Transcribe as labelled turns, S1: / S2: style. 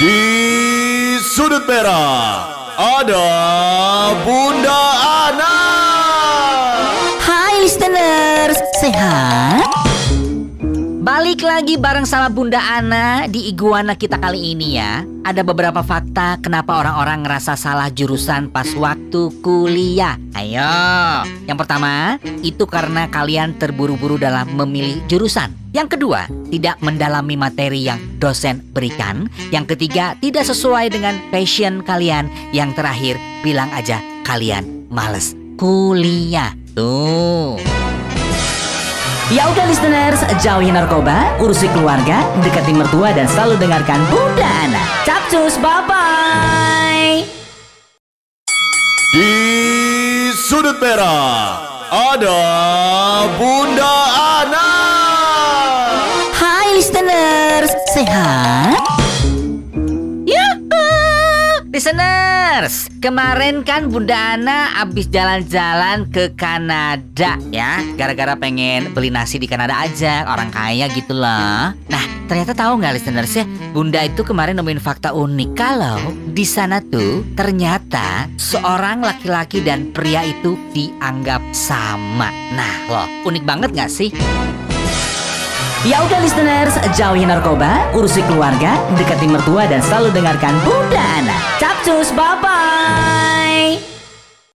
S1: Di sudut merah ada Bunda Ana.
S2: Hai listeners, sehat? Balik lagi bareng sama Bunda Ana di Iguana kita kali ini ya. Ada beberapa fakta kenapa orang-orang ngerasa salah jurusan pas waktu kuliah. Ayo. Yang pertama, itu karena kalian terburu-buru dalam memilih jurusan. Yang kedua, tidak mendalami materi yang dosen berikan. Yang ketiga, tidak sesuai dengan passion kalian. Yang terakhir, bilang aja kalian males kuliah. Tuh Ya udah listeners, jauhi narkoba, urusi keluarga, dekati mertua dan selalu dengarkan Bunda Ana. Capcus, bye-bye.
S1: Di sudut merah ada Bunda Ana.
S2: Hai listeners, sehat? Listeners, kemarin kan Bunda Ana abis jalan-jalan ke Kanada ya. Gara-gara pengen beli nasi di Kanada aja, orang kaya gitu loh. Nah, ternyata tahu nggak listeners ya? Bunda itu kemarin nemuin fakta unik. Kalau di sana tuh ternyata seorang laki-laki dan pria itu dianggap sama. Nah loh, unik banget nggak sih? Ya udah listeners, jauhi narkoba, urusi keluarga, dekati mertua dan selalu dengarkan Bunda Ana. Capcus, bye-bye.